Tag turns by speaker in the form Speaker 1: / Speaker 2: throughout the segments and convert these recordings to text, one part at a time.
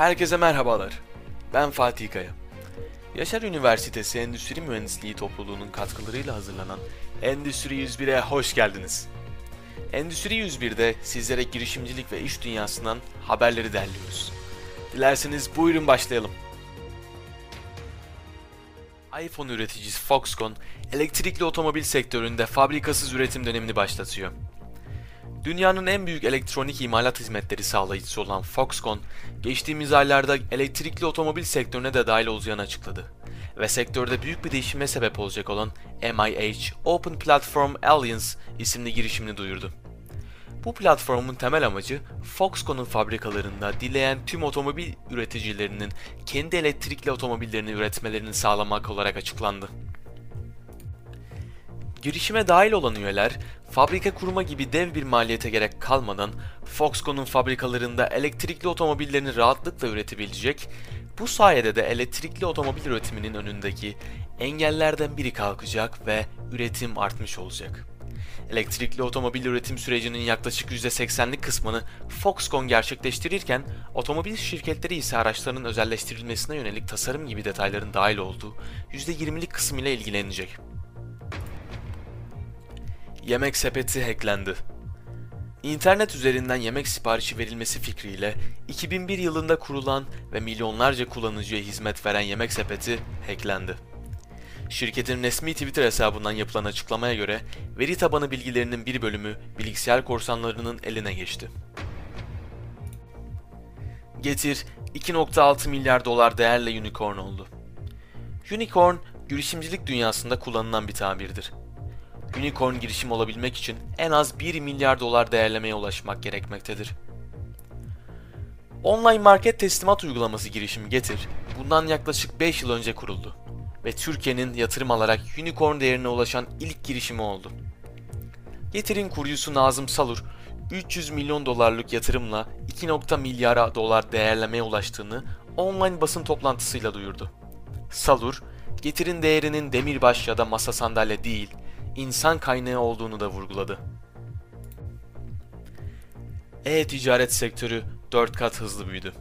Speaker 1: Herkese merhabalar. Ben Fatih Kaya. Yaşar Üniversitesi Endüstri Mühendisliği topluluğunun katkılarıyla hazırlanan Endüstri 101'e hoş geldiniz. Endüstri 101'de sizlere girişimcilik ve iş dünyasından haberleri derliyoruz. Dilerseniz buyurun başlayalım. iPhone üreticisi Foxconn, elektrikli otomobil sektöründe fabrikasız üretim dönemini başlatıyor. Dünyanın en büyük elektronik imalat hizmetleri sağlayıcısı olan Foxconn, geçtiğimiz aylarda elektrikli otomobil sektörüne de dahil olacağını açıkladı. Ve sektörde büyük bir değişime sebep olacak olan MIH Open Platform Alliance isimli girişimini duyurdu. Bu platformun temel amacı Foxconn'un fabrikalarında dileyen tüm otomobil üreticilerinin kendi elektrikli otomobillerini üretmelerini sağlamak olarak açıklandı. Girişime dahil olan üyeler, fabrika kurma gibi dev bir maliyete gerek kalmadan Foxconn'un fabrikalarında elektrikli otomobillerini rahatlıkla üretebilecek, bu sayede de elektrikli otomobil üretiminin önündeki engellerden biri kalkacak ve üretim artmış olacak. Elektrikli otomobil üretim sürecinin yaklaşık %80'lik kısmını Foxconn gerçekleştirirken, otomobil şirketleri ise araçların özelleştirilmesine yönelik tasarım gibi detayların dahil olduğu %20'lik kısım ile ilgilenecek. Yemek sepeti hacklendi. İnternet üzerinden yemek siparişi verilmesi fikriyle 2001 yılında kurulan ve milyonlarca kullanıcıya hizmet veren Yemek Sepeti hacklendi. Şirketin resmi Twitter hesabından yapılan açıklamaya göre veri tabanı bilgilerinin bir bölümü bilgisayar korsanlarının eline geçti. Getir 2.6 milyar dolar değerle unicorn oldu. Unicorn, girişimcilik dünyasında kullanılan bir tabirdir. Unicorn girişim olabilmek için en az 1 milyar dolar değerlemeye ulaşmak gerekmektedir. Online market teslimat uygulaması girişimi Getir, bundan yaklaşık 5 yıl önce kuruldu ve Türkiye'nin yatırım alarak unicorn değerine ulaşan ilk girişimi oldu. Getir'in kurucusu Nazım Salur, 300 milyon dolarlık yatırımla 2. milyara dolar değerlemeye ulaştığını online basın toplantısıyla duyurdu. Salur, Getir'in değerinin demirbaş ya da masa sandalye değil, insan kaynağı olduğunu da vurguladı. E-ticaret sektörü 4 kat hızlı büyüdü.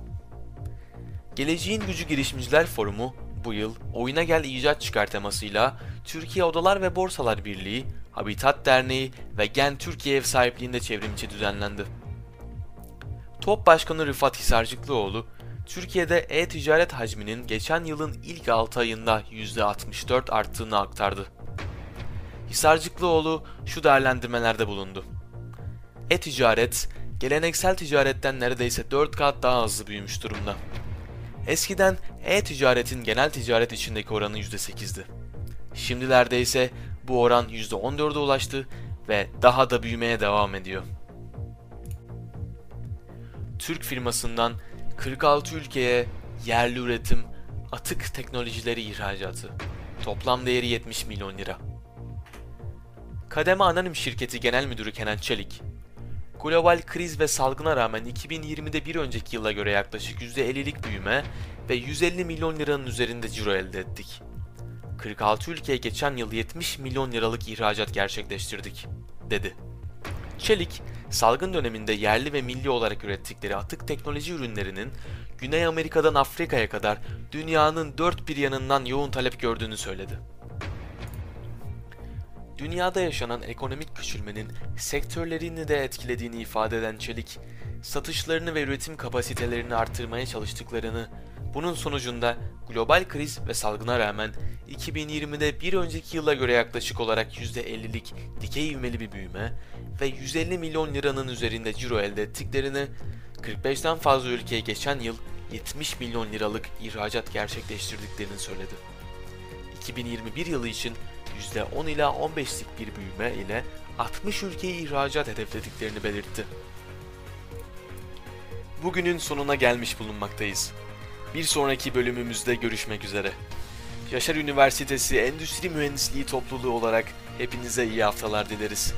Speaker 1: Geleceğin Gücü Girişimciler Forumu bu yıl Oyuna Gel İcat Çıkar temasıyla Türkiye Odalar ve Borsalar Birliği, Habitat Derneği ve Gen Türkiye ev sahipliğinde çevrimiçi düzenlendi. TOP Başkanı Rıfat Hisarcıklıoğlu, Türkiye'de e-ticaret hacminin geçen yılın ilk 6 ayında %64 arttığını aktardı. Hisarcıklıoğlu şu değerlendirmelerde bulundu. E-ticaret, geleneksel ticaretten neredeyse 4 kat daha hızlı büyümüş durumda. Eskiden e-ticaretin genel ticaret içindeki oranı %8'di. Şimdilerde ise bu oran %14'e ulaştı ve daha da büyümeye devam ediyor. Türk firmasından 46 ülkeye yerli üretim, atık teknolojileri ihracatı. Toplam değeri 70 milyon lira. Kademe Anonim Şirketi Genel Müdürü Kenan Çelik, global kriz ve salgına rağmen 2020'de bir önceki yıla göre yaklaşık %50'lik büyüme ve 150 milyon liranın üzerinde ciro elde ettik. 46 ülkeye geçen yıl 70 milyon liralık ihracat gerçekleştirdik, dedi. Çelik, salgın döneminde yerli ve milli olarak ürettikleri atık teknoloji ürünlerinin Güney Amerika'dan Afrika'ya kadar dünyanın dört bir yanından yoğun talep gördüğünü söyledi. Dünyada yaşanan ekonomik küçülmenin sektörlerini de etkilediğini ifade eden Çelik, satışlarını ve üretim kapasitelerini artırmaya çalıştıklarını, bunun sonucunda global kriz ve salgına rağmen 2020'de bir önceki yıla göre yaklaşık olarak %50'lik dikey ivmeli bir büyüme ve 150 milyon liranın üzerinde ciro elde ettiklerini, 45'ten fazla ülkeye geçen yıl 70 milyon liralık ihracat gerçekleştirdiklerini söyledi. 2021 yılı için %10 ila 15'lik bir büyüme ile 60 ülkeye ihracat hedeflediklerini belirtti. Bugünün sonuna gelmiş bulunmaktayız. Bir sonraki bölümümüzde görüşmek üzere. Yaşar Üniversitesi Endüstri Mühendisliği topluluğu olarak hepinize iyi haftalar dileriz.